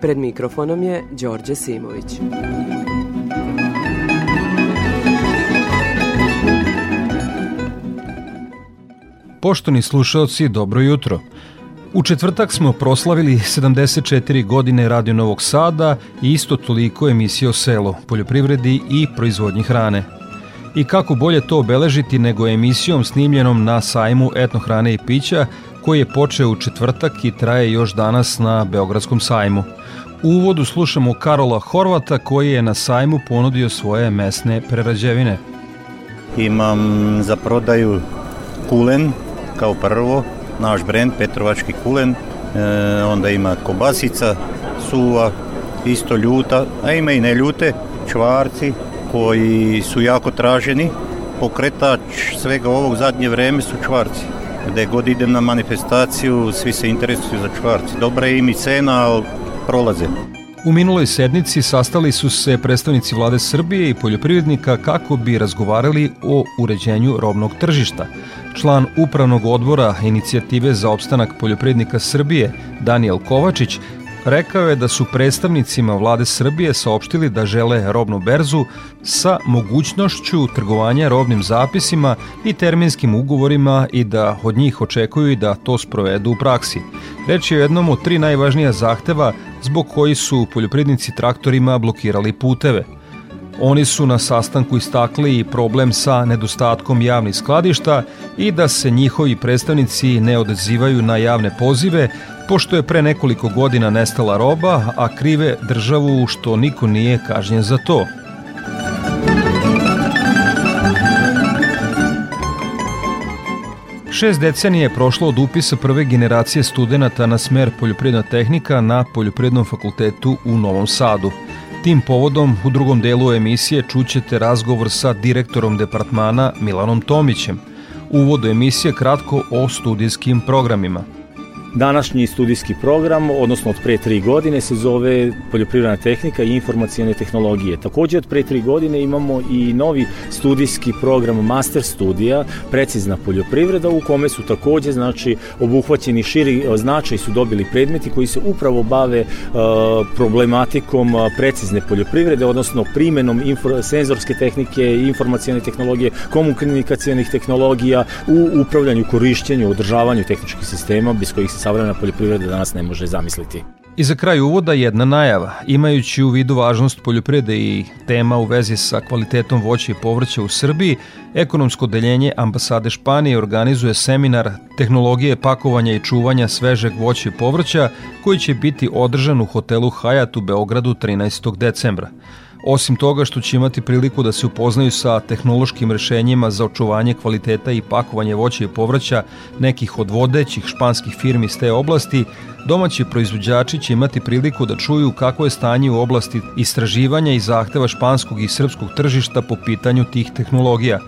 Pred mikrofonom je Đorđe Simović. Poštovni slušalci, dobro jutro. U četvrtak smo proslavili 74 godine Radio Novog Sada i isto toliko emisije o selu, poljoprivredi i proizvodnji hrane. I kako bolje to obeležiti nego emisijom snimljenom na sajmu etnohrane i pića koji je počeo u četvrtak i traje još danas na Beogradskom sajmu. U uvodu slušamo Karola Horvata koji je na sajmu ponudio svoje mesne prerađevine. Imam za prodaju kulen kao prvo, naš brend Petrovački kulen, e, onda ima kobasica, suva, isto ljuta, a ima i neljute, čvarci koji su jako traženi. Pokretač svega ovog zadnje vreme su čvarci. Gde god idem na manifestaciju, svi se interesuju za čvarci. Dobra je im i cena, ali prolaze. U minuloj sednici sastali su se predstavnici vlade Srbije i poljoprivrednika kako bi razgovarali o uređenju robnog tržišta. Član upravnog odbora inicijative za opstanak poljoprivrednika Srbije, Daniel Kovačić, rekao je da su predstavnicima vlade Srbije saopštili da žele robnu berzu sa mogućnošću trgovanja robnim zapisima i terminskim ugovorima i da od njih očekuju da to sprovedu u praksi. Reč je o jednom od tri najvažnija zahteva zbog koji su poljoprivrednici traktorima blokirali puteve – Oni su na sastanku istakli i problem sa nedostatkom javnih skladišta i da se njihovi predstavnici ne odezivaju na javne pozive, pošto je pre nekoliko godina nestala roba, a krive državu što niko nije kažnjen za to. Šest decenije je prošlo od upisa prve generacije studenta na smer poljoprivredna tehnika na Poljoprivrednom fakultetu u Novom Sadu – Tim povodom u drugom delu emisije čućete razgovor sa direktorom departmana Milanom Tomićem. Uvodu emisije kratko o studijskim programima – Današnji studijski program, odnosno od pre tri godine, se zove Poljoprivredna tehnika i informacijone tehnologije. Takođe od pre tri godine imamo i novi studijski program Master studija, precizna poljoprivreda, u kome su takođe znači, obuhvaćeni širi e, značaj su dobili predmeti koji se upravo bave uh, problematikom e, precizne poljoprivrede, odnosno primenom info, senzorske tehnike, informacijone tehnologije, komunikacijonih tehnologija u upravljanju, korišćenju, održavanju tehničkih sistema bez kojih se savremena poljoprivreda danas ne može zamisliti. I za kraj uvoda jedna najava. Imajući u vidu važnost poljoprivrede i tema u vezi sa kvalitetom voća i povrća u Srbiji, ekonomsko deljenje ambasade Španije organizuje seminar tehnologije pakovanja i čuvanja svežeg voća i povrća koji će biti održan u hotelu Hayat u Beogradu 13. decembra. Osim toga što će imati priliku da se upoznaju sa tehnološkim rešenjima za očuvanje kvaliteta i pakovanje voća i povrća nekih od vodećih španskih firmi iz te oblasti, domaći proizvođači će imati priliku da čuju kako je stanje u oblasti istraživanja i zahteva španskog i srpskog tržišta po pitanju tih tehnologija.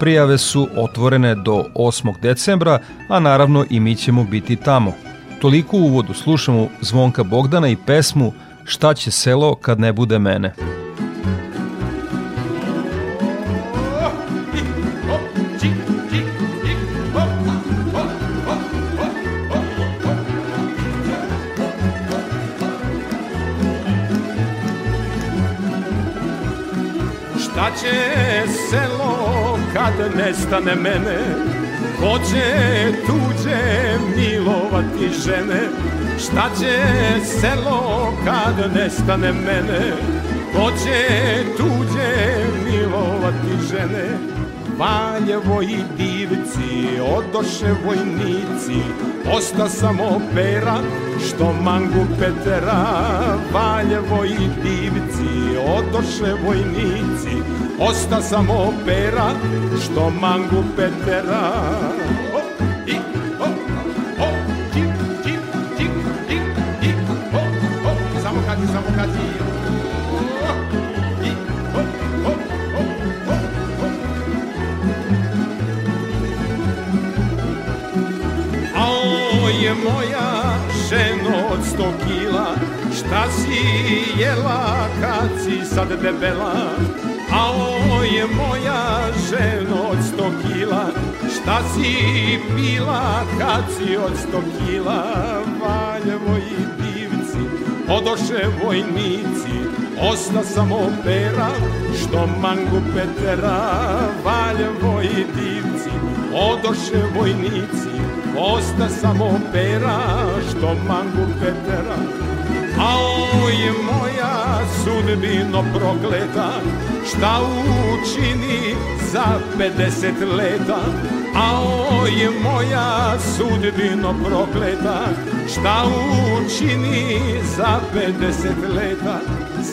Prijave su otvorene do 8. decembra, a naravno i mi ćemo biti tamo. Toliko u uvodu slušamo Zvonka Bogdana i pesmu Šta će selo kad ne bude mene. Nestane mene Ko će tuđe milovati žene Šta će selo kad nestane mene Ko će tuđe milovati žene Valjevo i divci, odoše vojnici, osta samo pera, što mangu Petera. Valjevo i divci, odoše vojnici, Osta samo pera što mangu petera. Samo kaži, samo kaži je moja ženo od sto kila. Šta si jela kad si sad debela? Je moja ženo od sto kila. Šta si pila kad si od sto kila? Valjevo i divci Odoše vojnici. Osta samo pera Što mangu petera. Valjevo i divci Odoše vojnici. Osta samo pera Što mangu petera A je moja sudbino prokleta Šta učini za 50 leta? A je moja sudbino prokleta Šta učini za 50 leta?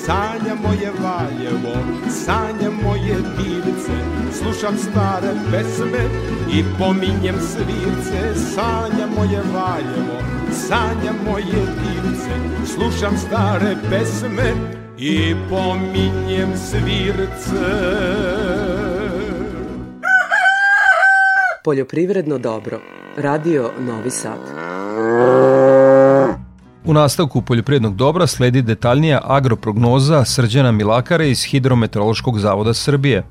Sanja moje Valjevo, sanja moje divce Slušam stare pesme i pominjem svirce. Sanja moje Valjevo, sanja moje divce Slušam stare pesme i pominjem svirce Poljoprivredno dobro. Radio Novi Sad. U nastavku poljoprivrednog dobra sledi detaljnija agroprognoza Srđana Milakara iz Hidrometeorološkog zavoda Srbije.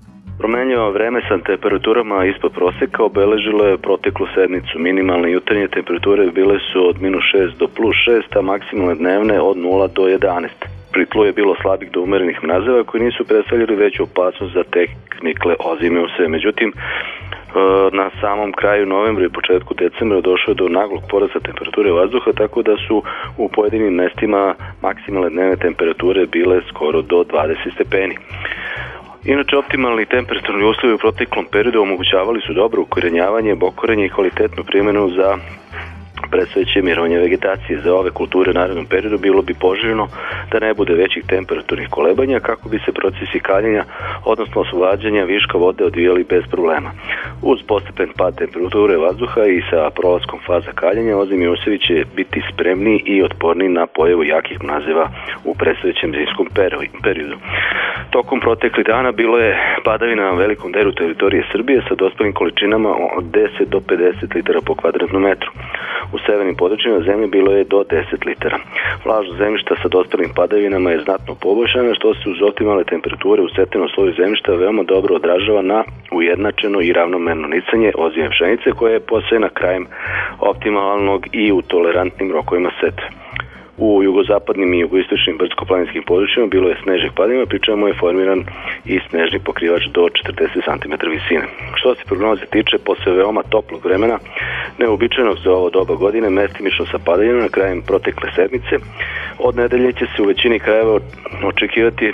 Promenjivo vreme sa temperaturama ispod proseka obeležilo je proteklu sedmicu. Minimalne jutarnje temperature bile su od minus 6 do plus 6, a maksimalne dnevne od 0 do 11. Pri tlu je bilo slabih do umerenih mrazeva koji nisu predstavljali veću opasnost za tehnikle sve. Međutim, na samom kraju novembra i početku decembra došlo je do naglog porasta temperature vazduha, tako da su u pojedinim mestima maksimalne dnevne temperature bile skoro do 20 stepeni. Inače, optimalni temperaturni uslovi u proteklom periodu omogućavali su dobro ukorenjavanje, bokorenje i kvalitetnu primjenu za predstojeće mirovanje vegetacije. Za ove kulture u narednom periodu bilo bi poželjno da ne bude većih temperaturnih kolebanja kako bi se procesi kaljenja, odnosno oslobađanja viška vode odvijali bez problema. Uz postepen pad temperature vazduha i sa prolaskom faza kaljenja, ozim Jusević će biti spremniji i otporniji na pojavu jakih mrazeva u predstojećem zimskom periodu. Tokom proteklih dana bilo je padavina na velikom delu teritorije Srbije sa dospelim količinama od 10 do 50 litara po kvadratnom metru. U severnim područjima zemlje bilo je do 10 litara. Vlažnost zemljišta sa dospelim padavinama je znatno poboljšana, što se uz optimalne temperature u setenom sloju zemljišta veoma dobro odražava na ujednačeno i ravnomerno nicanje ozime pšenice koje je posejena krajem optimalnog i u tolerantnim rokovima setve. U jugozapadnim i jugoistočnim brdsko-planinskim područjima bilo je snežnih padima, pri čemu je formiran i snežni pokrivač do 40 cm visine. Što se prognoze tiče, posle veoma toplog vremena, neobičajnog za ovo doba godine, mestimično sa padanjima na krajem protekle sedmice, od nedelje će se u većini krajeva očekivati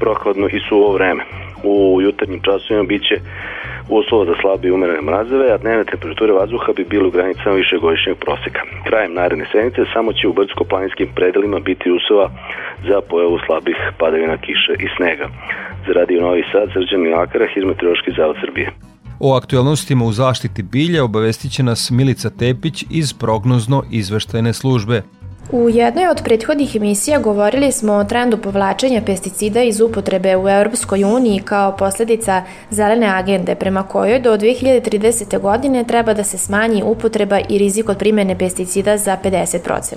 prohladno i suvo vreme. U jutarnjim časovima biće uslova za slabe i umerene mrazeve, a dnevne temperature vazduha bi bile u granicama višegodišnjeg proseka. Krajem naredne sedmice samo će u brdsko-planinskim predelima biti uslova za pojavu slabih padavina kiše i snega. Za Radio Novi Sad, Srđan Milakara, Hidrometeorološki zavod Srbije. O aktualnostima u zaštiti bilja obavestit će nas Milica Tepić iz prognozno izveštajne službe. U jednoj od prethodnih emisija govorili smo o trendu povlačenja pesticida iz upotrebe u Europskoj uniji kao posledica zelene agende prema kojoj do 2030. godine treba da se smanji upotreba i rizik od primene pesticida za 50%.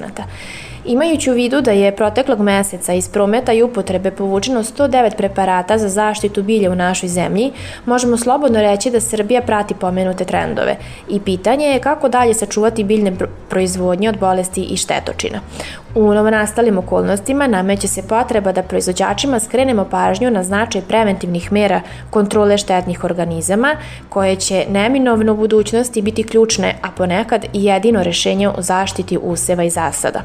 Imajući u vidu da je proteklog meseca iz prometa i upotrebe povučeno 109 preparata za zaštitu bilja u našoj zemlji, možemo slobodno reći da Srbija prati pomenute trendove i pitanje je kako dalje sačuvati biljne proizvodnje od bolesti i štetočina. U novonastalim okolnostima nameće se potreba da proizvođačima skrenemo pažnju na značaj preventivnih mera kontrole štetnih organizama, koje će neminovno u budućnosti biti ključne, a ponekad i jedino rešenje o zaštiti useva i zasada.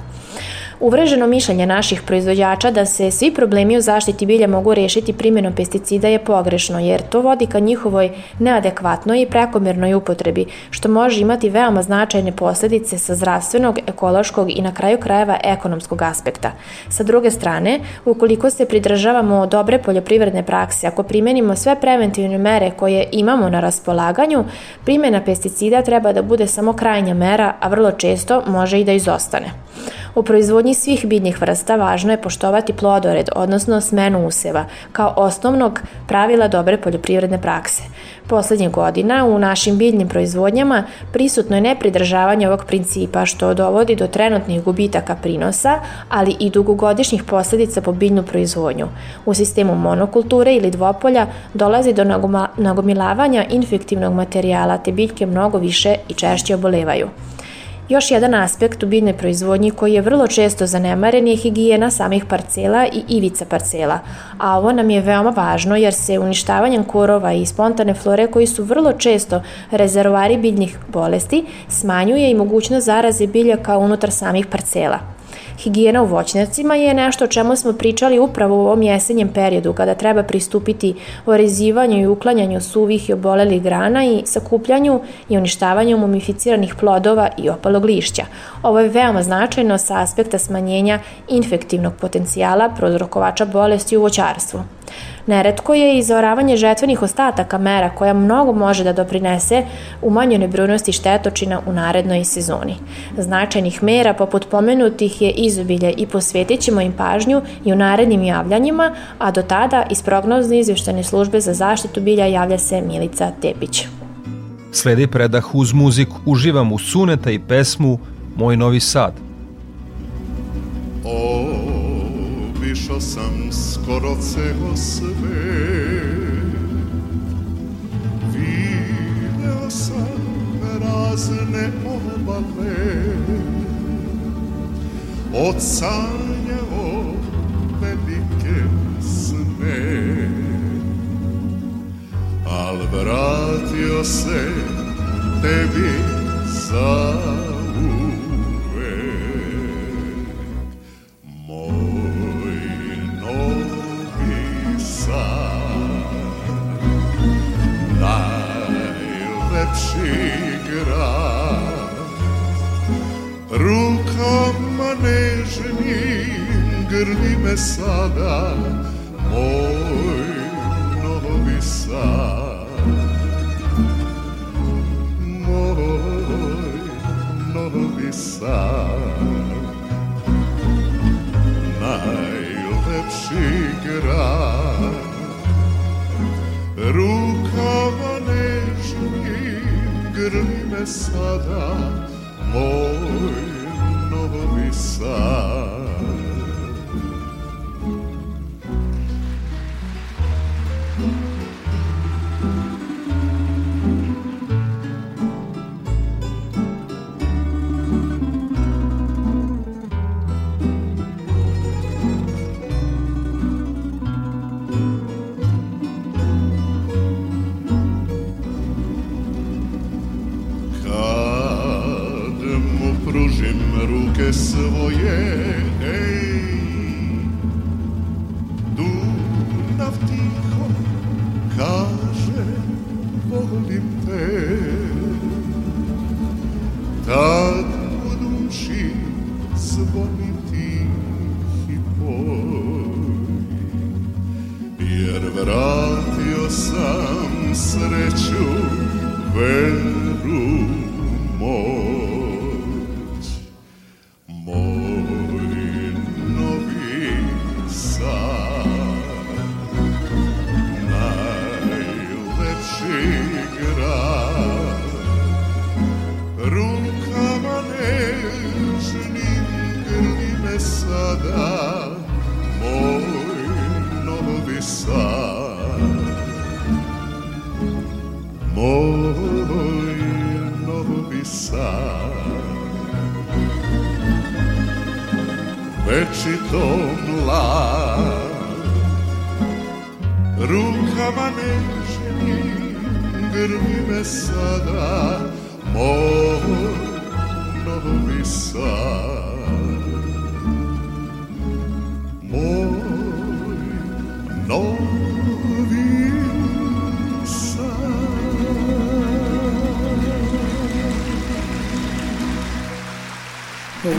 Uvreženo mišljenje naših proizvođača da se svi problemi u zaštiti bilja mogu rešiti primjenom pesticida je pogrešno, jer to vodi ka njihovoj neadekvatnoj i prekomernoj upotrebi, što može imati veoma značajne posledice sa zdravstvenog, ekološkog i na kraju krajeva ekonomskog aspekta. Sa druge strane, ukoliko se pridržavamo dobre poljoprivredne prakse, ako primenimo sve preventivne mere koje imamo na raspolaganju, primjena pesticida treba da bude samo krajnja mera, a vrlo često može i da izostane. U proizvodnji proizvodnji svih biljnih vrsta važno je poštovati plodored, odnosno smenu useva, kao osnovnog pravila dobre poljoprivredne prakse. Poslednjih godina u našim biljnim proizvodnjama prisutno je nepridržavanje ovog principa što dovodi do trenutnih gubitaka prinosa, ali i dugogodišnjih posledica po biljnu proizvodnju. U sistemu monokulture ili dvopolja dolazi do nagomilavanja infektivnog materijala te biljke mnogo više i češće obolevaju. Još jedan aspekt u biljnoj proizvodnji koji je vrlo često zanemaren je higijena samih parcela i ivica parcela, a ovo nam je veoma važno jer se uništavanjem korova i spontane flore koji su vrlo često rezervoari biljnih bolesti smanjuje i mogućnost zaraze biljaka unutar samih parcela. Higijena u voćnjacima je nešto o čemu smo pričali upravo u ovom jesenjem periodu kada treba pristupiti orezivanju i uklanjanju suvih i obolelih grana i sakupljanju i uništavanju mumificiranih plodova i opalog lišća. Ovo je veoma značajno sa aspekta smanjenja infektivnog potencijala prozrokovača bolesti u voćarstvu. Neretko je i zaoravanje žetvenih ostataka mera koja mnogo može da doprinese umanjenoj brojnosti štetočina u narednoj sezoni. Značajnih mera poput pomenutih je izobilje i posvetit ćemo im pažnju i u narednim javljanjima, a do tada iz prognozne izveštane službe za zaštitu bilja javlja se Milica Tepić. Sledi predah uz muziku. Uživam u suneta i pesmu Moj novi sad. Višao sam skoro ceo svet Video sam razne obale Odsanjao velike sne Al vratio se tebi za grli me sada moj novi sad. Moj novi sad. Najlepši grad. Rukama nežnim grli me sada moj novi sad svoje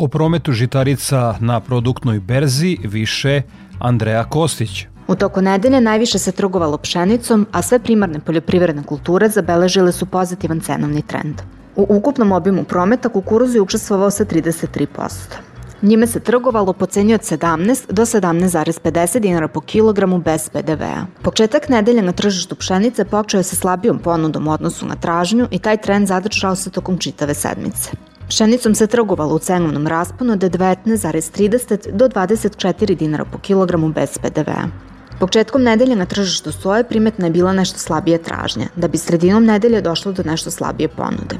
O prometu žitarica na produktnoj berzi više Andreja Kostić. U toku nedelje najviše se trgovalo pšenicom, a sve primarne poljoprivredne kulture zabeležile su pozitivan cenovni trend. U ukupnom obimu prometa kukuruz je učestvovao sa 33%. Njime se trgovalo po ceni od 17 do 17,50 dinara po kilogramu bez PDV-a. Početak nedelje na tržištu pšenice počeo je sa slabijom ponudom u odnosu na tražnju i taj trend zadržao se tokom čitave sedmice. Pšenicom se trgovalo u cenovnom rasponu od 19,30 do 24 dinara po kilogramu bez PDV-a. Početkom nedelje na tržištu soje primetna je bila nešto slabije tražnja, da bi sredinom nedelje došlo do nešto slabije ponude.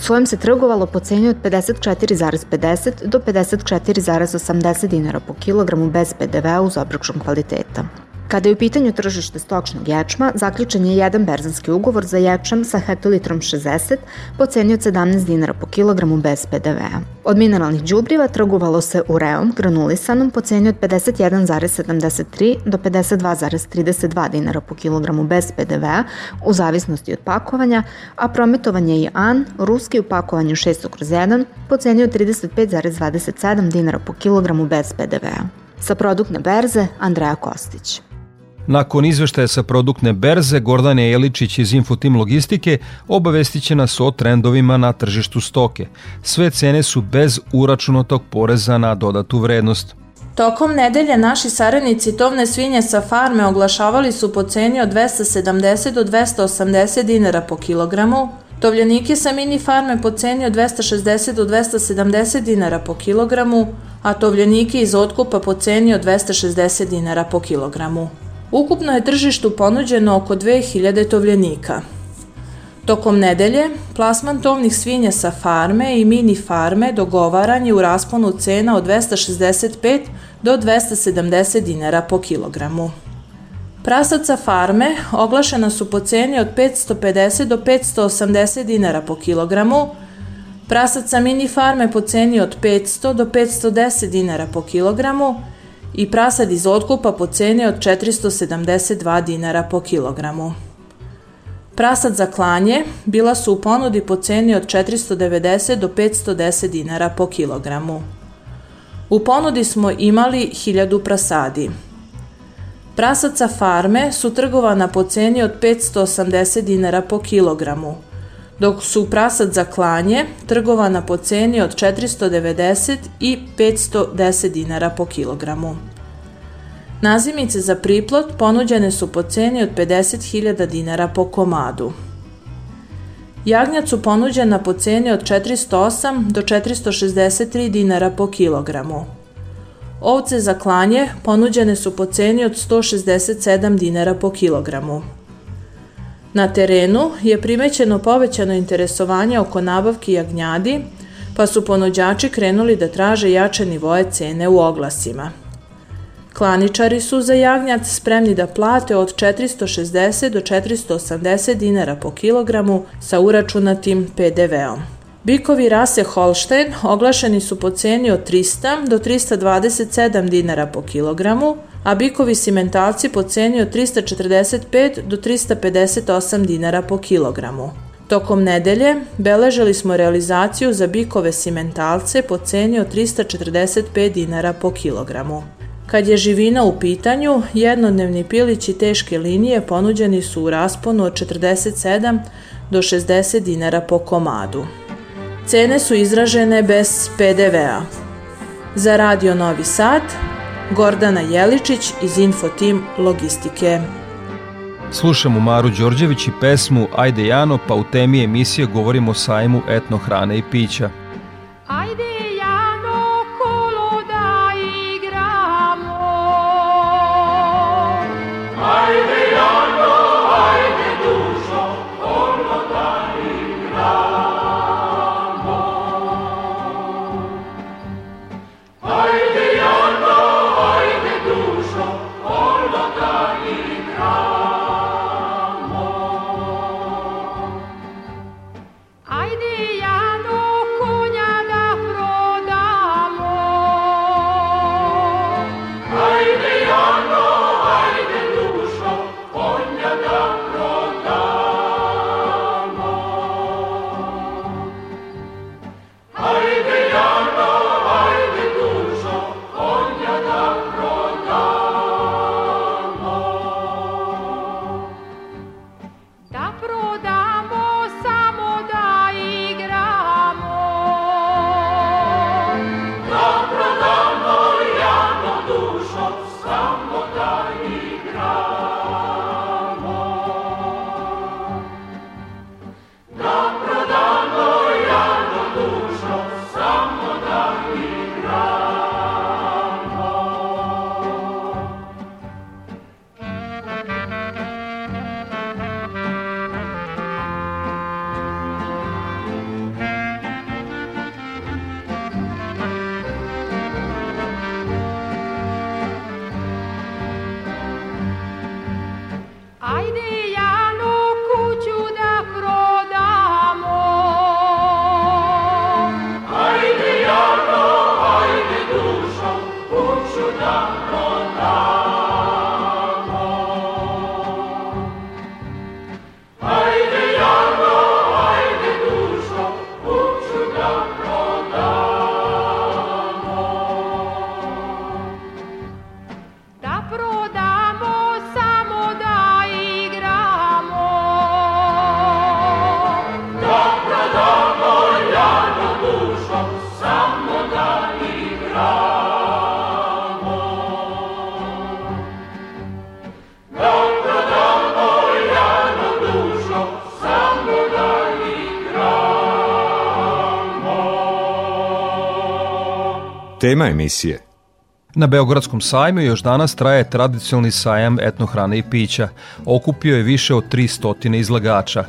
Sojom se trgovalo po ceni od 54,50 do 54,80 dinara po kilogramu bez PDV-a uz obračun kvaliteta. Kada je u pitanju tržište stočnog ječma, zaključen je jedan berzanski ugovor za ječam sa hektolitrom 60 po ceni od 17 dinara po kilogramu bez PDV-a. Od mineralnih đubriva trgovalo se ureom granulisanom po ceni od 51,73 do 52,32 dinara po kilogramu bez PDV-a u zavisnosti od pakovanja, a prometovanje je AN, ruski u pakovanju 6 kroz 1 po ceni od 35,27 dinara po kilogramu bez PDV-a. Sa produktne berze Andreja Kostić. Nakon izveštaja sa produktne berze, Gordane Jeličić iz Infotim Logistike obavestit će nas o trendovima na tržištu stoke. Sve cene su bez uračunatog poreza na dodatu vrednost. Tokom nedelje naši saradnici tovne svinje sa farme oglašavali su po ceni od 270 do 280 dinara po kilogramu, tovljenike sa mini farme po ceni od 260 do 270 dinara po kilogramu, a tovljenike iz otkupa po ceni od 260 dinara po kilogramu. Ukupno je tržištu ponuđeno oko 2000 tovljenika. Tokom nedelje, plasman tovnih svinja sa farme i mini farme dogovaran je u rasponu cena od 265 do 270 dinara po kilogramu. Prasaca farme oglašena su po ceni od 550 do 580 dinara po kilogramu, prasaca mini farme po ceni od 500 do 510 dinara po kilogramu, i prasad iz otkupa po ceni od 472 dinara po kilogramu. Prasad za klanje bila su u ponudi po ceni od 490 do 510 dinara po kilogramu. U ponudi smo imali 1000 prasadi. Prasaca farme su trgovana po ceni od 580 dinara po kilogramu, dok su prasad za klanje trgovana po ceni od 490 i 510 dinara po kilogramu. Nazimice za priplot ponuđene su po ceni od 50.000 dinara po komadu. Jagnjac su ponuđena po ceni od 408 do 463 dinara po kilogramu. Ovce za klanje ponuđene su po ceni od 167 dinara po kilogramu. Na terenu je primećeno povećano interesovanje oko nabavki jagnjadi, pa su ponuđači krenuli da traže jače nivoje cene u oglasima. Klaničari su za jagnjac spremni da plate od 460 do 480 dinara po kilogramu sa uračunatim PDV-om. Bikovi rase Holstein oglašeni su po ceni od 300 do 327 dinara po kilogramu, a bikovi simentalci po ceni od 345 do 358 dinara po kilogramu. Tokom nedelje beležili smo realizaciju za bikove simentalce po ceni od 345 dinara po kilogramu. Kad je živina u pitanju, jednodnevni pilići teške linije ponuđeni su u rasponu od 47 do 60 dinara po komadu. Cene su izražene bez PDV-a. Za Radio Novi Sad, Gordana Jeličić iz Infotim Logistike. Slušamo Maru Đorđević i pesmu Ajde Jano, pa u temi emisije govorimo o sajmu etno hrane i pića. Tema emisije Na Beogradskom sajmu još danas traje tradicionalni sajam etnohrane i pića. Okupio je više od 300 izlagača.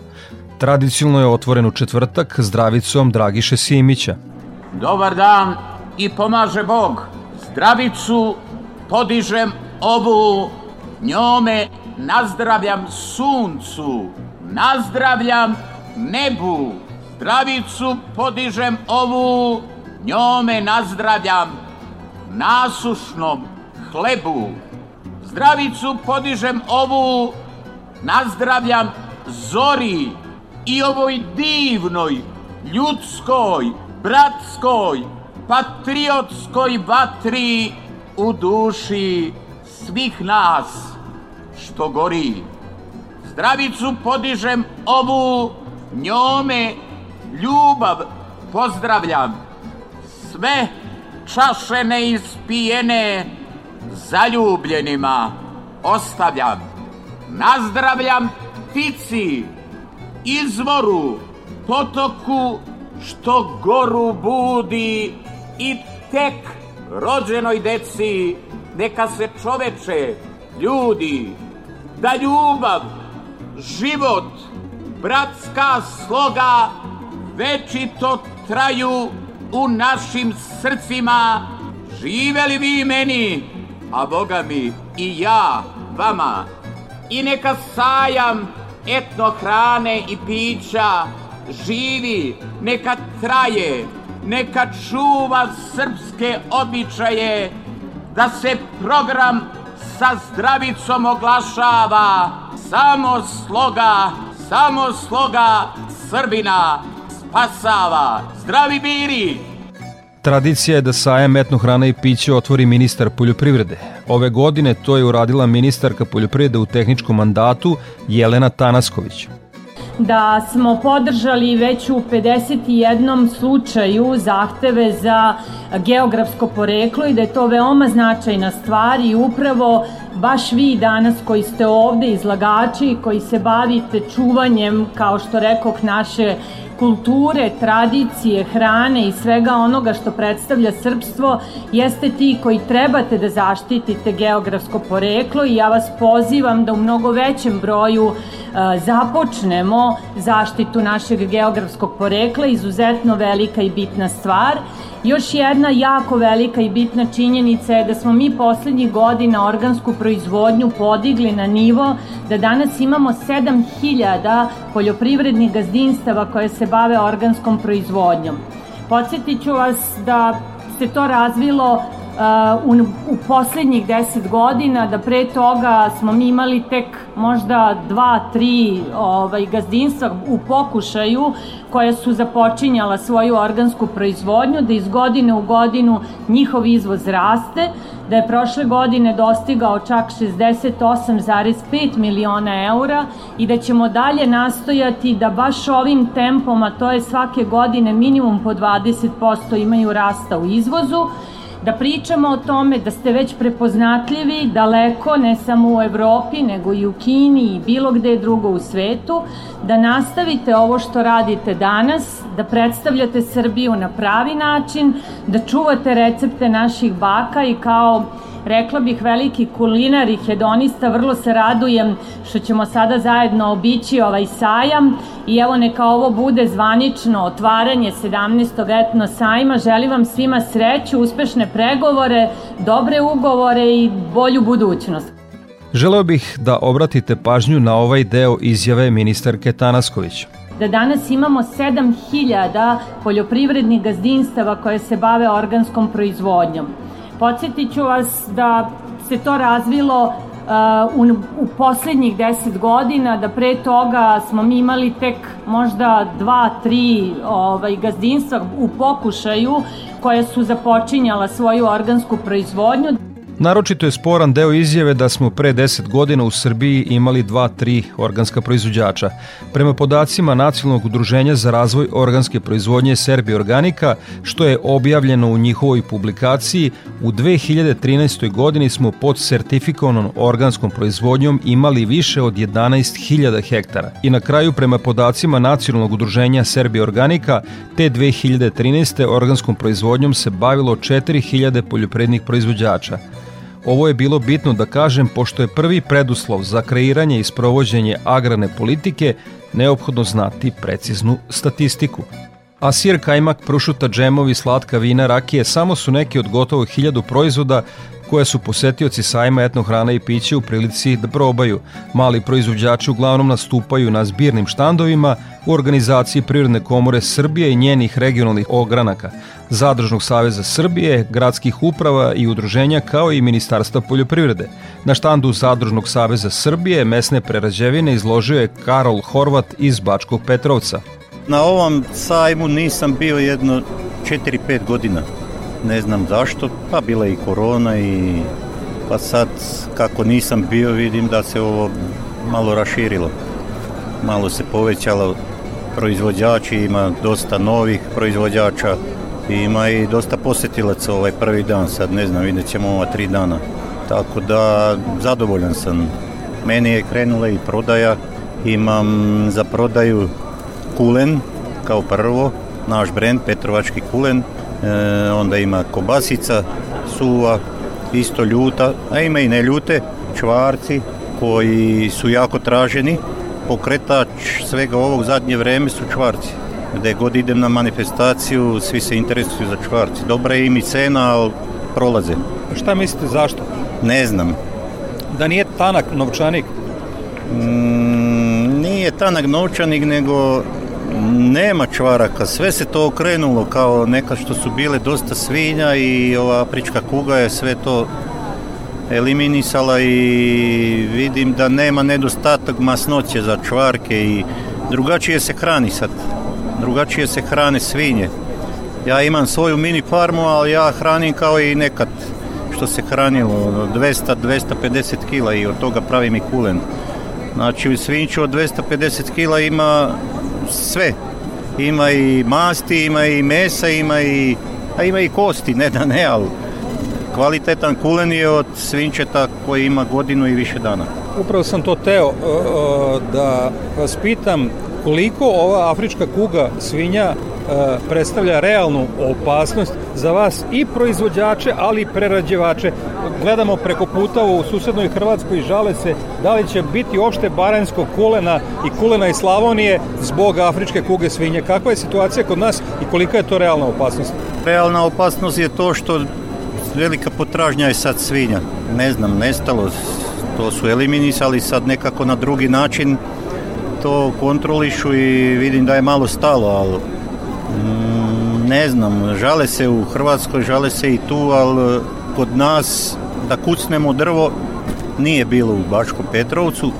Tradicionalno je otvoren u četvrtak zdravicom Dragiše Simića. Dobar dan i pomaže Bog. Zdravicu podižem ovu, njome nazdravljam suncu, nazdravljam nebu. Zdravicu podižem ovu, njome nazdravljam nasušnom hlebu. Zdravicu podižem ovu, nazdravljam zori i ovoj divnoj, ljudskoj, bratskoj, patriotskoj vatri u duši svih nas što gori. Zdravicu podižem ovu, njome ljubav pozdravljam. Sve čaše neispijene zaljubljenima ostavljam. Nazdravljam ptici, izvoru, potoku što goru budi i tek rođenoj deci neka se čoveče, ljudi, da ljubav, život, bratska sloga večito traju u našim srcima. Živeli vi meni, a Boga mi i ja vama. I neka sajam etno hrane i pića živi, neka traje, neka čuva srpske običaje, da se program sa zdravicom oglašava, samo sloga, samo sloga Srbina spasava. Zdravi biri! Tradicija je da sajem etno hrana i piće otvori ministar poljoprivrede. Ove godine to je uradila ministarka poljoprivrede u tehničkom mandatu Jelena Tanasković da smo podržali već u 51 slučaju zahteve za geografsko poreklo i da je to veoma značajna stvar i upravo baš vi danas koji ste ovde izlagači koji se bavite čuvanjem, kao što rekoh, naše kulture, tradicije, hrane i svega onoga što predstavlja srpstvo, jeste ti koji trebate da zaštitite geografsko poreklo i ja vas pozivam da u mnogo većem broju e, započnemo zaštitu našeg geografskog porekla, izuzetno velika i bitna stvar. Još jedna jako velika i bitna činjenica je da smo mi poslednjih godina organsku proizvodnju podigli na nivo da danas imamo 7000 poljoprivrednih gazdinstava koje se bave organskom proizvodnjom. Podsjetit ću vas da se to razvilo u, u poslednjih deset godina, da pre toga smo mi imali tek možda dva, tri ovaj, gazdinstva u pokušaju koja su započinjala svoju organsku proizvodnju, da iz godine u godinu njihov izvoz raste, da je prošle godine dostigao čak 68,5 miliona eura i da ćemo dalje nastojati da baš ovim tempom, a to je svake godine minimum po 20% imaju rasta u izvozu, da pričamo o tome da ste već prepoznatljivi daleko, ne samo u Evropi, nego i u Kini i bilo gde drugo u svetu, da nastavite ovo što radite danas, da predstavljate Srbiju na pravi način, da čuvate recepte naših baka i kao rekla bih veliki kulinar i hedonista, vrlo se radujem što ćemo sada zajedno obići ovaj sajam i evo neka ovo bude zvanično otvaranje 17. etno sajma. Želim vam svima sreću, uspešne pregovore, dobre ugovore i bolju budućnost. Želeo bih da obratite pažnju na ovaj deo izjave ministarke Tanasković da danas imamo 7000 poljoprivrednih gazdinstava koje se bave organskom proizvodnjom. Podsjetit ću vas da se to razvilo uh, u, u poslednjih deset godina, da pre toga smo mi imali tek možda dva, tri ovaj, gazdinstva u pokušaju koje su započinjala svoju organsku proizvodnju. Naročito je sporan deo izjave da smo pre 10 godina u Srbiji imali 2-3 organska proizvođača. Prema podacima Nacionalnog udruženja za razvoj organske proizvodnje Serbije Organika, što je objavljeno u njihovoj publikaciji, u 2013. godini smo pod sertifikovanom organskom proizvodnjom imali više od 11.000 hektara. I na kraju, prema podacima Nacionalnog udruženja Serbije Organika, te 2013. organskom proizvodnjom se bavilo 4.000 poljoprednih proizvođača. Ovo je bilo bitno da kažem pošto je prvi preduslov za kreiranje i sprovođenje agrarne politike neophodno znati preciznu statistiku. A sir, kajmak, prušuta, džemovi, slatka vina, rakije samo su neki od gotovo hiljadu proizvoda koje su posetioci sajma etno hrana i piće u prilici da probaju. Mali proizvođači uglavnom nastupaju na zbirnim štandovima u organizaciji Prirodne komore Srbije i njenih regionalnih ogranaka, Zadružnog saveza Srbije, gradskih uprava i udruženja kao i Ministarstva poljoprivrede. Na štandu Zadružnog saveza Srbije mesne prerađevine izložio je Karol Horvat iz Bačkog Petrovca. Na ovom sajmu nisam bio jedno 4-5 godina ne znam zašto, pa bila i korona i pa sad kako nisam bio vidim da se ovo malo raširilo. Malo se povećalo proizvođači, ima dosta novih proizvođača, ima i dosta posetilaca ovaj prvi dan, sad ne znam, vidjet ćemo ova tri dana. Tako da zadovoljan sam. Meni je krenula i prodaja, imam za prodaju kulen kao prvo, naš brend Petrovački kulen, e, onda ima kobasica, suva, isto ljuta, a ima i neljute, čvarci koji su jako traženi. Pokretač svega ovog zadnje vreme su čvarci. Gde god idem na manifestaciju, svi se interesuju za čvarci. Dobra je im i cena, ali prolaze. Šta mislite zašto? Ne znam. Da nije tanak novčanik? Mm, nije tanak novčanik, nego nema čvaraka, sve se to okrenulo kao neka što su bile dosta svinja i ova afrička kuga je sve to eliminisala i vidim da nema nedostatak masnoće za čvarke i drugačije se hrani sad. Drugačije se hrane svinje. Ja imam svoju mini farmu, ali ja hranim kao i nekad što se hranilo 200-250 kila i od toga pravim i kulen. Znači svinjču od 250 kila ima sve. Ima i masti, ima i mesa, ima i, a ima i kosti, ne da ne, ali kvalitetan kulen je od svinčeta koji ima godinu i više dana. Upravo sam to teo da vas pitam koliko ova afrička kuga svinja predstavlja realnu opasnost za vas i proizvođače, ali i prerađevače. Gledamo preko puta u susednoj Hrvatskoj i žale se da li će biti opšte baranjskog kulena i kulena iz Slavonije zbog afričke kuge svinje. Kakva je situacija kod nas i kolika je to realna opasnost? Realna opasnost je to što velika potražnja je sad svinja. Ne znam, nestalo, to su eliminisali sad nekako na drugi način to kontrolišu i vidim da je malo stalo, ali Mm, ne znam, žale se u Hrvatskoj, žale se i tu, ali kod nas da kucnemo drvo nije bilo u Bačkom Petrovcu,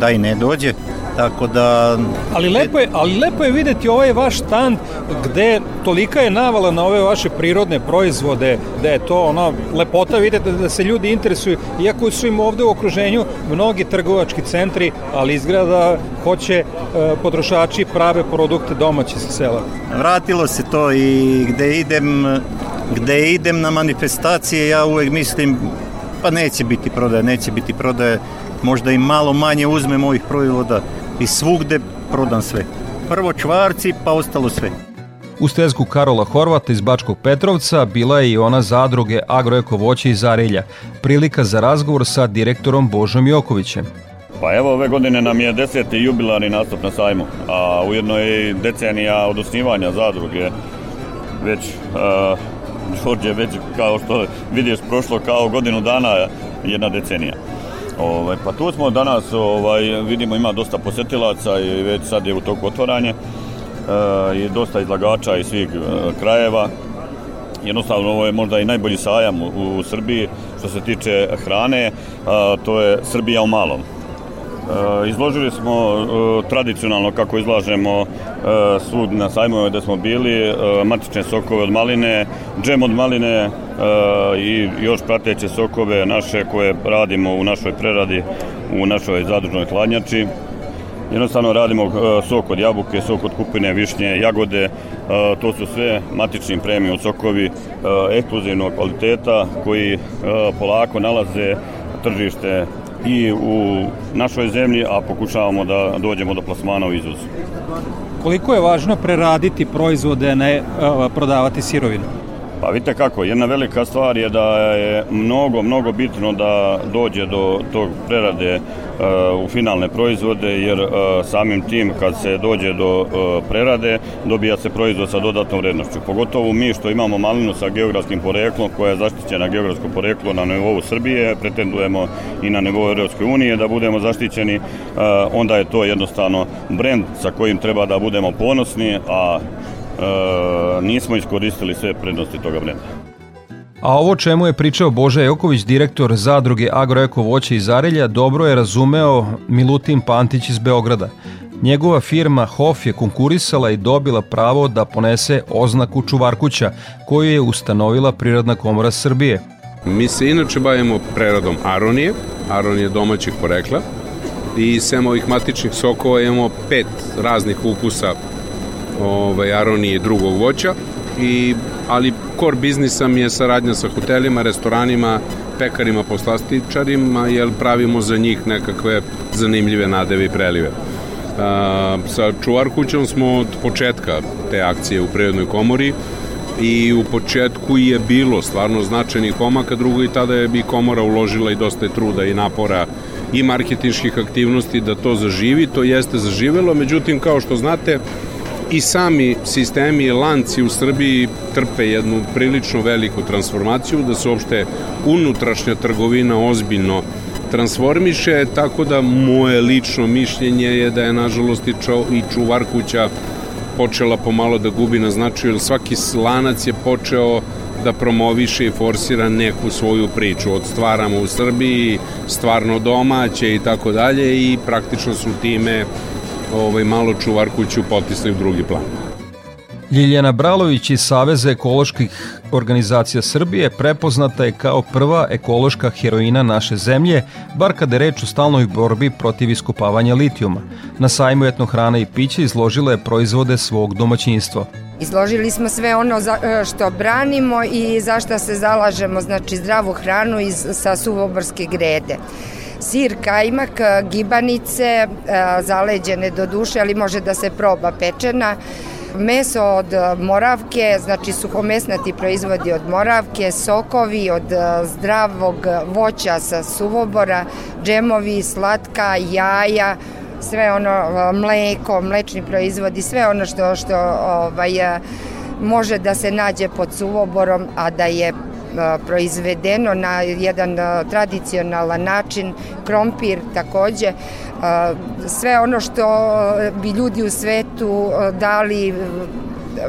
da i ne dođe. Tako da... Ali lepo je, ali lepo je videti ovaj vaš stand gde tolika je navala na ove vaše prirodne proizvode, da je to ono lepota videti da se ljudi interesuju, iako su im ovde u okruženju mnogi trgovački centri, ali izgleda da hoće e, potrošači prave produkte domaće sa sela. Vratilo se to i gde idem, gde idem na manifestacije, ja uvek mislim pa neće biti prodaje, neće biti prodaje, možda i malo manje uzmem ovih proizvoda i svugde prodam sve. Prvo čvarci, pa ostalo sve. U stezku Karola Horvata iz Bačkog Petrovca bila je i ona zadruge Agroeko voće iz Arilja. Prilika za razgovor sa direktorom Božom Jokovićem. Pa evo ove godine nam je deseti jubilarni nastup na sajmu, a ujedno je decenija od osnivanja zadruge. Već, uh, Đorđe, već kao što vidiš prošlo kao godinu dana jedna decenija. Ovaj, pa tu smo danas, ovaj, vidimo ima dosta posetilaca i već sad je u toku otvaranje e, i dosta izlagača iz svih e, krajeva. Jednostavno ovo je možda i najbolji sajam u, u Srbiji što se tiče hrane, a, to je Srbija u malom. Izložili smo e, tradicionalno kako izlažemo e, svud na sajmovima gde smo bili, matične sokove od maline, džem od maline i još prateće sokove naše koje radimo u našoj preradi u našoj zadružnoj hladnjači. Jednostavno radimo sok od jabuke, sok od kupine, višnje, jagode, to su sve matični premium sokovi ekskluzivnog kvaliteta koji polako nalaze tržište i u našoj zemlji, a pokušavamo da dođemo do plasmana u izvozu. Koliko je važno preraditi proizvode, ne prodavati sirovinu? Pa vidite kako, jedna velika stvar je da je mnogo, mnogo bitno da dođe do tog prerade uh, u finalne proizvode, jer uh, samim tim kad se dođe do uh, prerade, dobija se proizvod sa dodatnom vrednošću. Pogotovo mi što imamo malinu sa geografskim poreklom, koja je zaštićena geografsko poreklo na nivou Srbije, pretendujemo i na nivou Europske unije da budemo zaštićeni, onda je to jednostavno brend sa kojim treba da budemo ponosni, a e, nismo iskoristili sve prednosti toga brenda. A ovo čemu je pričao Boža Joković, direktor zadruge Agroeko voće iz Arelja, dobro je razumeo Milutin Pantić iz Beograda. Njegova firma HOF je konkurisala i dobila pravo da ponese oznaku čuvarkuća, koju je ustanovila Prirodna komora Srbije. Mi se inače bavimo preradom aronije, aronije domaćih porekla i sem ovih matičnih sokova imamo pet raznih ukusa ovaj, aronije drugog voća, i, ali core biznisa mi je saradnja sa hotelima, restoranima, pekarima, poslastičarima, jer pravimo za njih nekakve zanimljive nadeve i prelive. A, sa čuvar kućom smo od početka te akcije u Prirodnoj komori i u početku je bilo stvarno značajnih pomaka, drugo i tada je bi komora uložila i dosta truda i napora i marketinških aktivnosti da to zaživi, to jeste zaživelo, međutim kao što znate i sami sistemi lanci u Srbiji trpe jednu prilično veliku transformaciju, da se uopšte unutrašnja trgovina ozbiljno transformiše, tako da moje lično mišljenje je da je nažalost i, čo, i čuvar kuća počela pomalo da gubi na značaju, jer svaki lanac je počeo da promoviše i forsira neku svoju priču. Od stvaramo u Srbiji, stvarno domaće i tako dalje i praktično su time ovaj, malo čuvar kuću potisli u drugi plan. Ljiljana Bralović iz Saveza ekoloških organizacija Srbije prepoznata je kao prva ekološka heroina naše zemlje, bar kada je reč o stalnoj borbi protiv iskopavanja litijuma. Na sajmu etnohrana i piće izložila je proizvode svog domaćinstva. Izložili smo sve ono za, e, što branimo i za što se zalažemo, znači zdravu hranu iz, sa suvoborske grede sir, kajmak, gibanice, zaleđene do duše, ali može da se proba pečena, meso od moravke, znači suhomesnati proizvodi od moravke, sokovi od zdravog voća sa suvobora, džemovi, slatka, jaja, sve ono mleko, mlečni proizvodi, sve ono što što ovaj može da se nađe pod suvoborom, a da je proizvedeno na jedan tradicionalan način, krompir takođe, sve ono što bi ljudi u svetu dali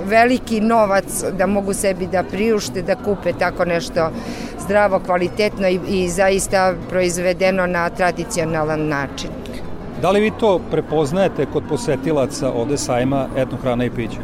veliki novac da mogu sebi da priušte, da kupe tako nešto zdravo, kvalitetno i, i zaista proizvedeno na tradicionalan način. Da li vi to prepoznajete kod posetilaca ovde sajma etnohrana i pića?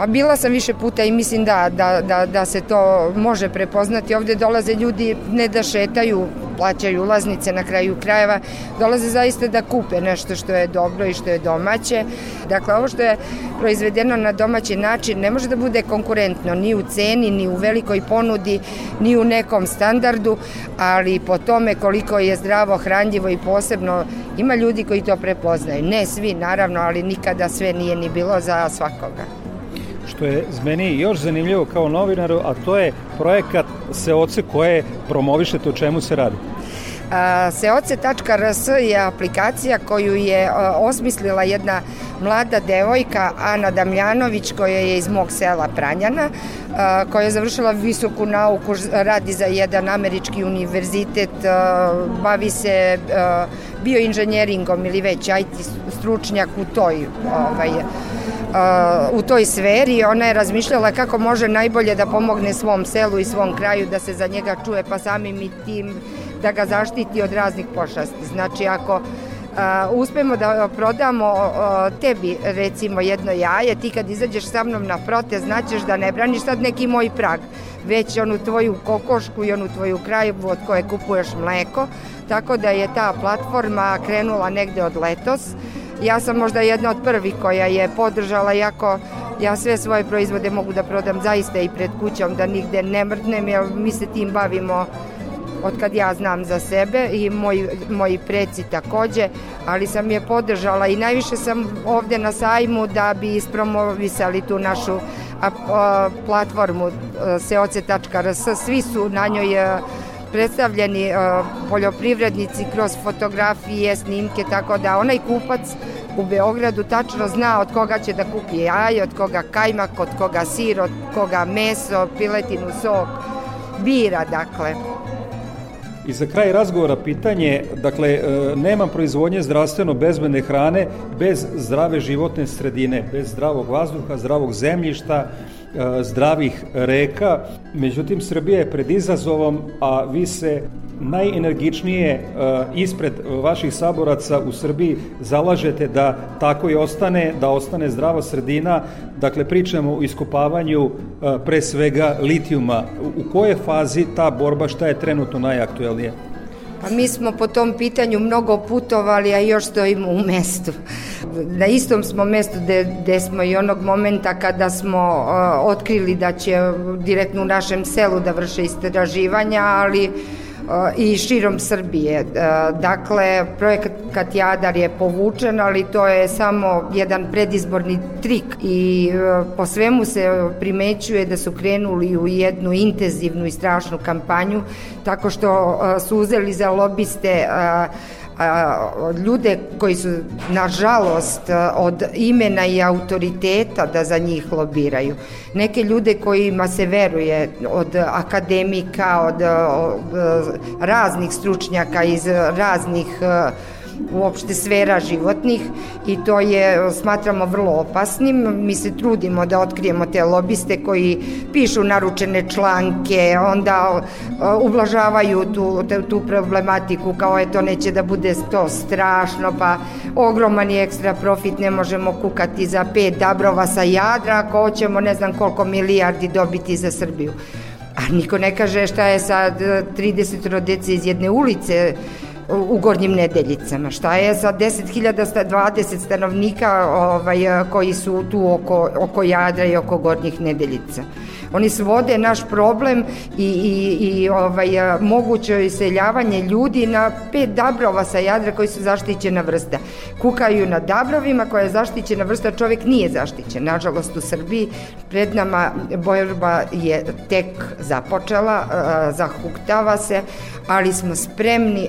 Pa bila sam više puta i mislim da, da, da, da se to može prepoznati. Ovde dolaze ljudi ne da šetaju, plaćaju ulaznice na kraju krajeva, dolaze zaista da kupe nešto što je dobro i što je domaće. Dakle, ovo što je proizvedeno na domaći način ne može da bude konkurentno ni u ceni, ni u velikoj ponudi, ni u nekom standardu, ali po tome koliko je zdravo, hranljivo i posebno ima ljudi koji to prepoznaju. Ne svi, naravno, ali nikada sve nije ni bilo za svakoga što je meni još zanimljivo kao novinaru, a to je projekat Seoce koje promovišete o čemu se radi. Seoce.rs je aplikacija koju je osmislila jedna mlada devojka Ana Damljanović koja je iz mog sela Pranjana koja je završila visoku nauku, radi za jedan američki univerzitet, bavi se bioinženjeringom ili već IT stručnjak u toj ovaj, u toj sferi. Ona je razmišljala kako može najbolje da pomogne svom selu i svom kraju da se za njega čuje, pa samim i tim da ga zaštiti od raznih pošasti. Znači, ako uspemo da prodamo tebi recimo jedno jaje, ti kad izađeš sa mnom na protest znaćeš da ne braniš sad neki moj prag, već onu tvoju kokošku i onu tvoju krajivu od koje kupuješ mleko, tako da je ta platforma krenula negde od letos. Ja sam možda jedna od prvih koja je podržala, jako ja sve svoje proizvode mogu da prodam zaista i pred kućom, da nigde ne mrdnem, jer mi se tim bavimo od kad ja znam za sebe i moji, moji preci takođe, ali sam je podržala i najviše sam ovde na sajmu da bi ispromovisali tu našu a, a, platformu seoce.rs, svi su na njoj predstavljeni a, poljoprivrednici kroz fotografije, snimke, tako da onaj kupac u Beogradu tačno zna od koga će da kupi jaje, od koga kajmak, od koga sir, od koga meso, piletinu, sok, bira dakle. I za kraj razgovora pitanje, dakle, e, nema proizvodnje zdravstveno bezbedne hrane bez zdrave životne sredine, bez zdravog vazduha, zdravog zemljišta, e, zdravih reka. Međutim, Srbija je pred izazovom, a vi se najenergičnije e, ispred vaših saboraca u Srbiji zalažete da tako i ostane, da ostane zdrava sredina. Dakle, pričamo o iskopavanju e, pre svega litijuma. U kojoj fazi ta borba, šta je trenutno najaktuelnije? Pa mi smo po tom pitanju mnogo putovali, a još stojimo u mestu. Na istom smo mestu gde, smo i onog momenta kada smo uh, otkrili da će direktno u našem selu da vrše istraživanja, ali i širom Srbije. Dakle, projekat Jadar je povučen, ali to je samo jedan predizborni trik i po svemu se primećuje da su krenuli u jednu intenzivnu i strašnu kampanju tako što su uzeli za lobiste ljude koji su nažalost od imena i autoriteta da za njih lobiraju. Neke ljude kojima se veruje od akademika, od, od raznih stručnjaka iz raznih uh, uopšte sfera životnih i to je, smatramo, vrlo opasnim. Mi se trudimo da otkrijemo te lobiste koji pišu naručene članke, onda ublažavaju tu, tu problematiku kao je to neće da bude to strašno, pa ogroman je ekstra profit, ne možemo kukati za pet dabrova sa jadra ako hoćemo ne znam koliko milijardi dobiti za Srbiju. A niko ne kaže šta je sa 30 rodece iz jedne ulice u Gornjim Nedeljicama. Šta je sa 10.020 stanovnika ovaj, koji su tu oko, oko Jadra i oko Gornjih Nedeljica? Oni svode naš problem i, i, i ovaj, moguće iseljavanje ljudi na pet dabrova sa Jadra koji su zaštićena vrsta. Kukaju na dabrovima koja je zaštićena vrsta, čovjek nije zaštićen. Nažalost u Srbiji pred nama borba je tek započela, zahuktava se, ali smo spremni,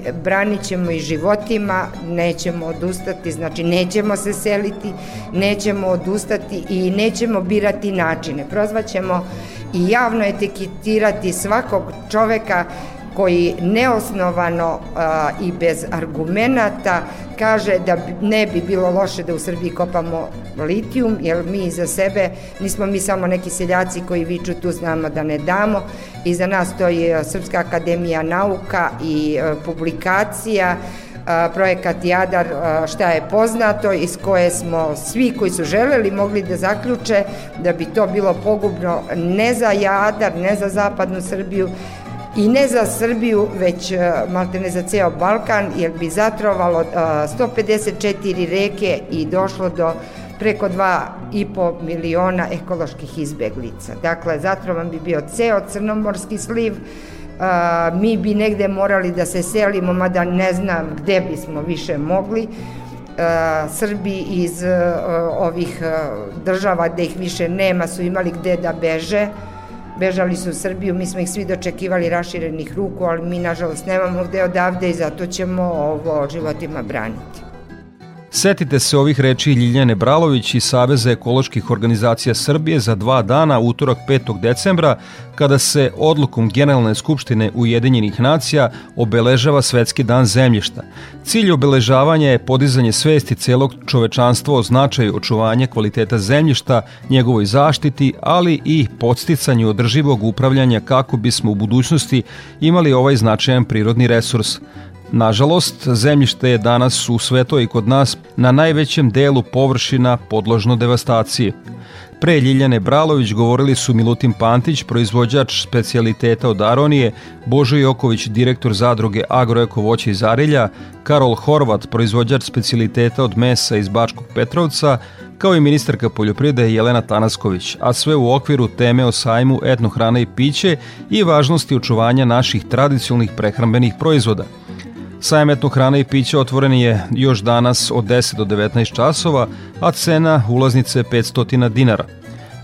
branit ćemo i životima, nećemo odustati, znači nećemo se seliti, nećemo odustati i nećemo birati načine. Prozvaćemo i javno etiketirati svakog čoveka koji neosnovano a, i bez argumenata kaže da ne bi bilo loše da u Srbiji kopamo litijum, jer mi za sebe nismo mi samo neki seljaci koji viču tu znamo da ne damo. Iza nas stoji Srpska akademija nauka i a, publikacija, projekat Jadar šta je poznato iz koje smo svi koji su želeli mogli da zaključe da bi to bilo pogubno ne za Jadar, ne za zapadnu Srbiju i ne za Srbiju, već malte ne za ceo Balkan, jer bi zatrovalo 154 reke i došlo do preko 2,5 miliona ekoloških izbeglica. Dakle, zatrovan bi bio ceo crnomorski sliv, a, mi bi negde morali da se selimo, mada ne znam gde bismo više mogli. A, Srbi iz a, ovih država gde ih više nema su imali gde da beže, bežali su u Srbiju, mi smo ih svi dočekivali raširenih ruku, ali mi nažalost nemamo gde odavde i zato ćemo ovo životima braniti. Setite se ovih reči Ljiljane Bralović iz Saveza ekoloških organizacija Srbije za dva dana, utorak 5. decembra, kada se odlukom Generalne skupštine Ujedinjenih nacija obeležava Svetski dan zemljišta. Cilj obeležavanja je podizanje svesti celog čovečanstva o značaju očuvanja kvaliteta zemljišta, njegovoj zaštiti, ali i podsticanju održivog upravljanja kako bismo u budućnosti imali ovaj značajan prirodni resurs. Nažalost, zemljište je danas u sveto i kod nas na najvećem delu površina podložno devastaciji. Pre Ljiljane Bralović govorili su Milutin Pantić, proizvođač specijaliteta od Aronije, Božo Joković, direktor zadruge Agroeko voće iz Arilja, Karol Horvat, proizvođač specijaliteta od mesa iz Bačkog Petrovca, kao i ministarka poljoprivrede Jelena Tanasković, a sve u okviru teme o sajmu etnohrana i piće i važnosti očuvanja naših tradicionalnih prehrambenih proizvoda – Sajam hrana i pića otvoren je još danas od 10 do 19 časova, a cena ulaznice 500 dinara.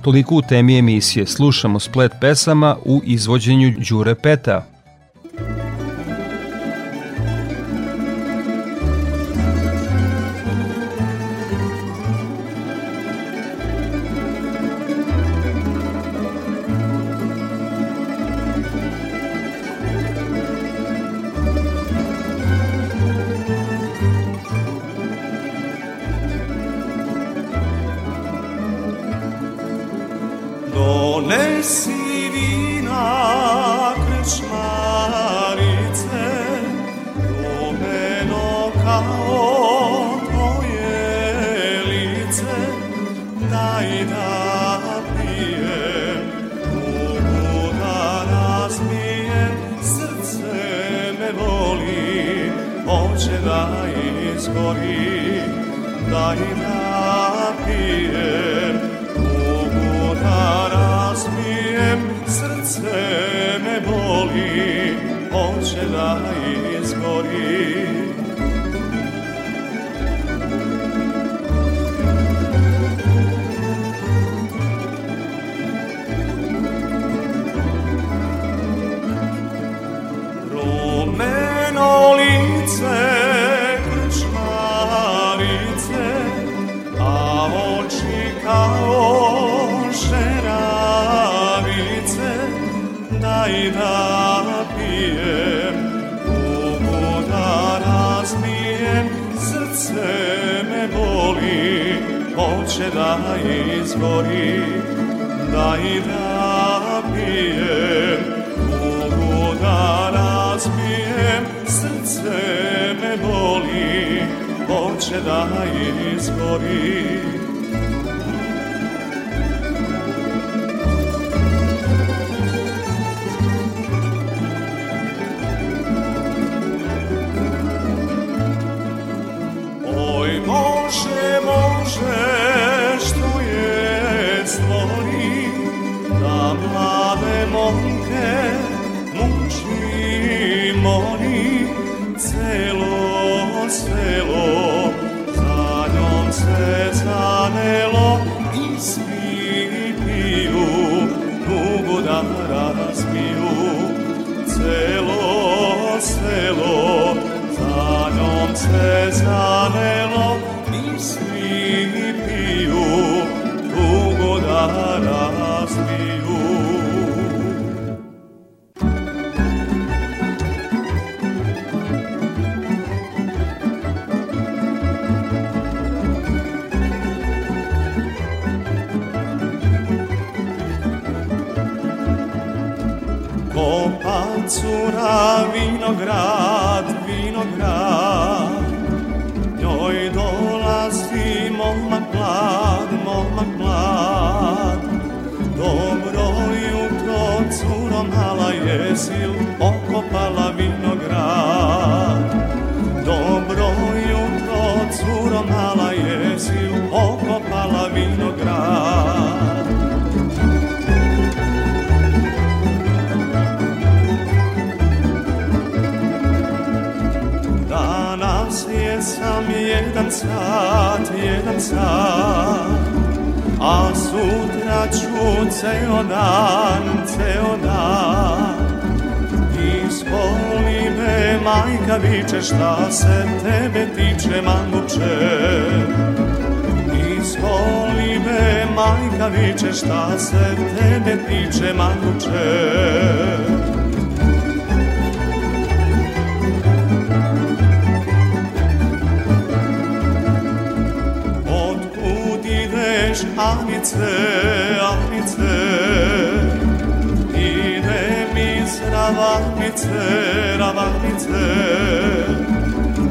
Toliko u temi emisije. Slušamo splet pesama u izvođenju Đure Peta. Hoće da izgori, da i da pijem, mogu da razbijem, srce me boli, hoće da izgori. Vinograd, vinograd. Njoj dolazi momak mlad, momak mlad. Dobro jutro, curo mala, jesi okopala sat A sutra ću ceo dan, ceo dan Ispoli me, majka viče, šta se tebe tiče, manguče Ispoli me, majka viče, šta se tebe tiče, apnice, apnice, idem iz ravahnice, ravahnice,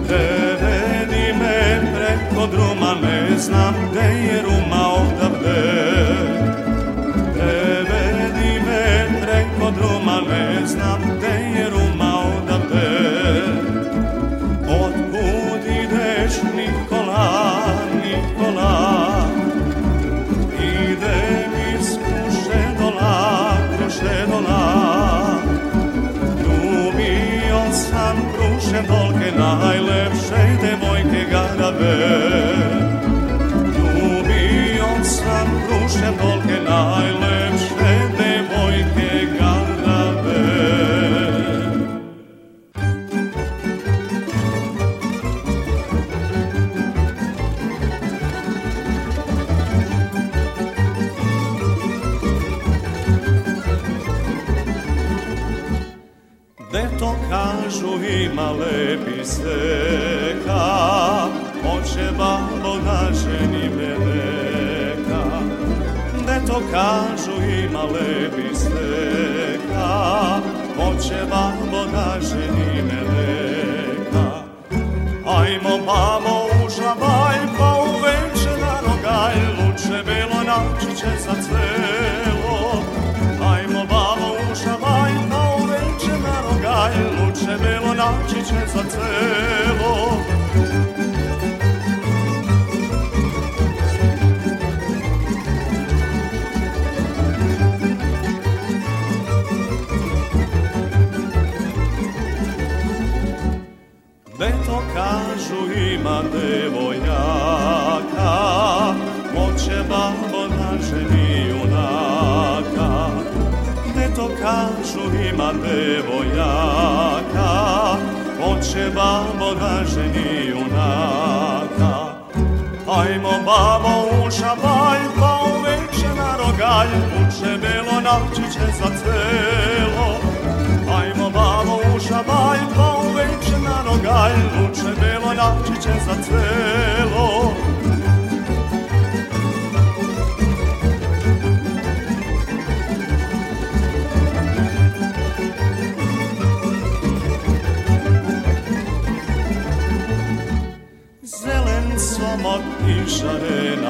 prevedi me preko druma, ne znam gde je ruma ovda. Garave Ljubio sam krušedolke najlepše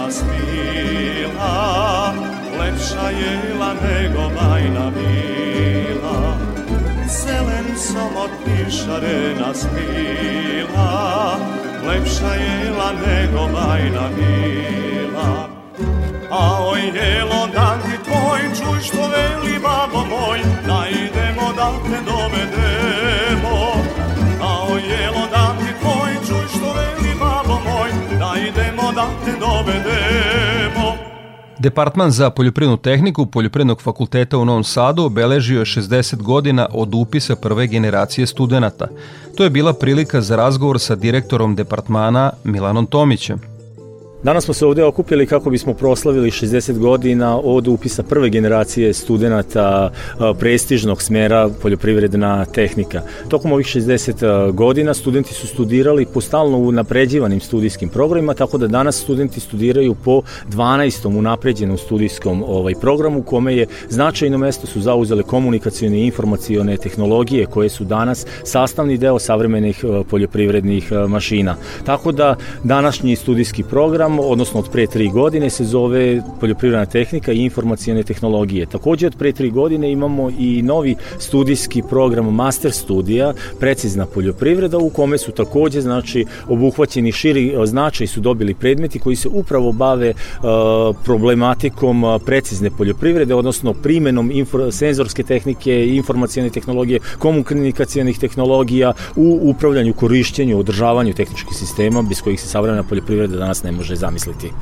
šarena smila, lepša jela nego bajna bila. Zelen somot i šarena smila, lepša jela nego bajna bila. A oj jelo dan ti tvoj, čuj što veli babo moj, da idemo da te dovedemo. Da te dovedemo. Departman za poljoprivrednu tehniku Poljoprivrednog fakulteta u Novom Sadu obeležio je 60 godina od upisa prve generacije studenta. To je bila prilika za razgovor sa direktorom departmana Milanom Tomićem. Danas smo se ovde okupili kako bismo proslavili 60 godina od upisa prve generacije studenta prestižnog smera poljoprivredna tehnika. Tokom ovih 60 godina studenti su studirali po stalno unapređivanim studijskim programima, tako da danas studenti studiraju po 12. unapređenom studijskom ovaj programu, kome je značajno mesto su zauzele komunikacijone i informacione tehnologije koje su danas sastavni deo savremenih poljoprivrednih mašina. Tako da današnji studijski program odnosno od pre tri godine, se zove poljoprivredna tehnika i informacijone tehnologije. Takođe od pre tri godine imamo i novi studijski program master studija, precizna poljoprivreda, u kome su takođe znači, obuhvaćeni širi značaj su dobili predmeti koji se upravo bave uh, problematikom precizne poljoprivrede, odnosno primenom senzorske tehnike, informacijone tehnologije, komunikacijonih tehnologija u upravljanju, korišćenju, održavanju tehničkih sistema bez kojih se savremena poljoprivreda danas ne može zamisliti.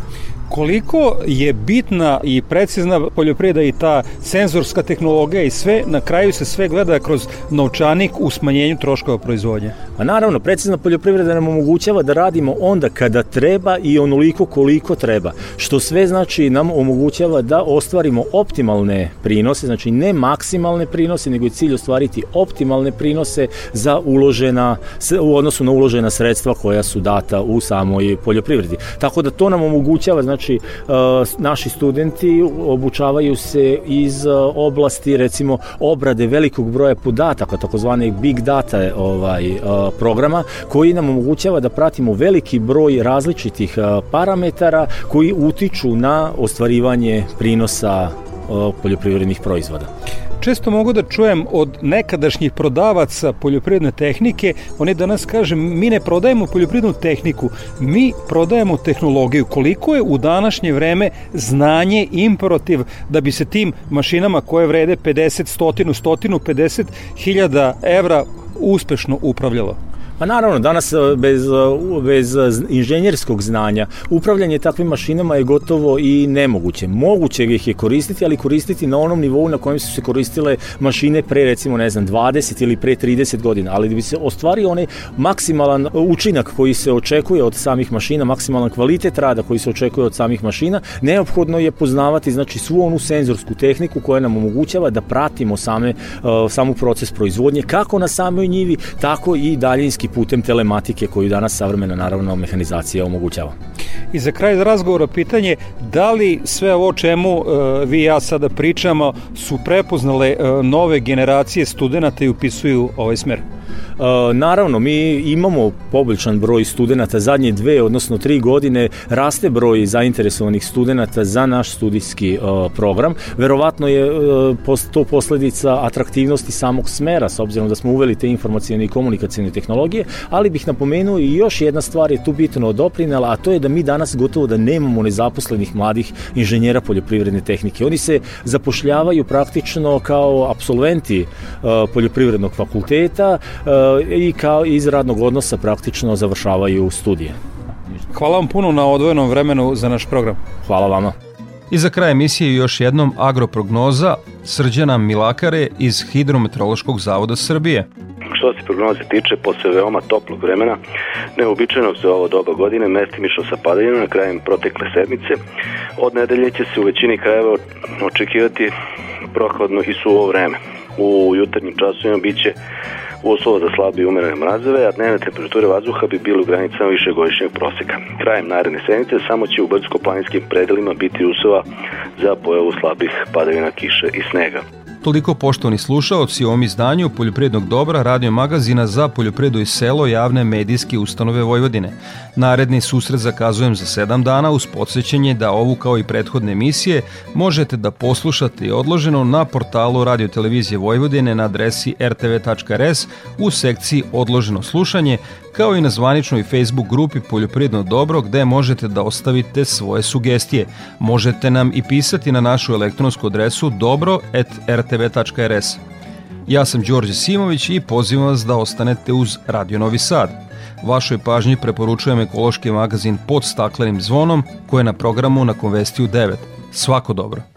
Koliko je bitna i precizna poljoprivreda i ta senzorska tehnologija i sve, na kraju se sve gleda kroz novčanik u smanjenju troškova proizvodnje? A naravno, precizna poljoprivreda nam omogućava da radimo onda kada treba i onoliko koliko treba, što sve znači nam omogućava da ostvarimo optimalne prinose, znači ne maksimalne prinose, nego je cilj ostvariti optimalne prinose za uložena, u odnosu na uložena sredstva koja su data u samoj poljoprivredi. Tako da to nam omogućava, znači naši studenti obučavaju se iz oblasti recimo obrade velikog broja podataka, takozvane big data ovaj programa koji nam omogućava da pratimo veliki broj različitih parametara koji utiču na ostvarivanje prinosa poljoprivrednih proizvoda. Često mogu da čujem od nekadašnjih prodavaca poljoprivredne tehnike, oni danas kažem, mi ne prodajemo poljoprivrednu tehniku, mi prodajemo tehnologiju. Koliko je u današnje vreme znanje imperativ da bi se tim mašinama koje vrede 50, 100, 150 hiljada evra uspešno upravljalo? Pa naravno, danas e, bez, e, bez inženjerskog znanja upravljanje takvim mašinama je gotovo i nemoguće. Moguće ih je koristiti, ali koristiti na onom nivou na kojem su se koristile mašine pre recimo ne znam 20 ili pre 30 godina, ali da bi se ostvario onaj maksimalan učinak koji se očekuje od samih mašina, maksimalan kvalitet rada koji se očekuje od samih mašina, neophodno je poznavati znači svu onu senzorsku tehniku koja nam omogućava da pratimo same, e, samu proces proizvodnje kako na samoj njivi, tako i daljinski automatski putem telematike koju danas savremena naravno mehanizacija omogućava. I za kraj razgovora pitanje da li sve ovo čemu uh, vi i ja sada pričamo su prepoznale uh, nove generacije studenta i upisuju ovaj smer? Uh, naravno, mi imamo poboljšan broj studenta zadnje dve, odnosno tri godine raste broj zainteresovanih studenta za naš studijski uh, program. Verovatno je uh, to posledica atraktivnosti samog smera, s obzirom da smo uveli te informacijone i komunikacijne tehnologije, ali bih napomenuo i još jedna stvar je tu bitno doprinela, a to je da mi danas gotovo da nemamo nezaposlenih mladih inženjera poljoprivredne tehnike. Oni se zapošljavaju praktično kao absolventi poljoprivrednog fakulteta, i kao iz radnog odnosa praktično završavaju studije. Hvala vam puno na odvojenom vremenu za naš program. Hvala vama. I za kraj emisije još jednom agroprognoza Srđana Milakare iz Hidrometeorološkog zavoda Srbije. Što se prognoze tiče, posle veoma toplog vremena, neobičajnog za ovo doba godine, mestimično sa padaljima na krajem protekle sedmice, od nedelje će se u većini krajeva očekivati prohladno i suvo vreme. U jutarnjim časovima biće uslova za slabi i umerene mrazeve, a dnevne temperature vazduha bi bile u granicama višegodišnjeg proseka. Krajem naredne sedmice samo će u brdsko-planinskim predelima biti uslova za pojavu slabih padavina kiše i snega. Toliko poštovani slušaoci u ovom izdanju Poljoprivrednog dobra radio magazina za poljoprivredu i selo javne medijske ustanove Vojvodine. Naredni susret zakazujem za 7 dana uz podsjećanje da ovu kao i prethodne emisije možete da poslušate i odloženo na portalu Radio Televizije Vojvodine na adresi rtv.rs u sekciji Odloženo slušanje kao i na zvaničnoj Facebook grupi Poljoprivredno dobro gde možete da ostavite svoje sugestije. Možete nam i pisati na našu elektronsku adresu dobro.rtv.rs. Ja sam Đorđe Simović i pozivam vas da ostanete uz Radio Novi Sad. Vašoj pažnji preporučujem ekološki magazin pod staklenim zvonom koji je na programu na Konvestiju 9. Svako dobro.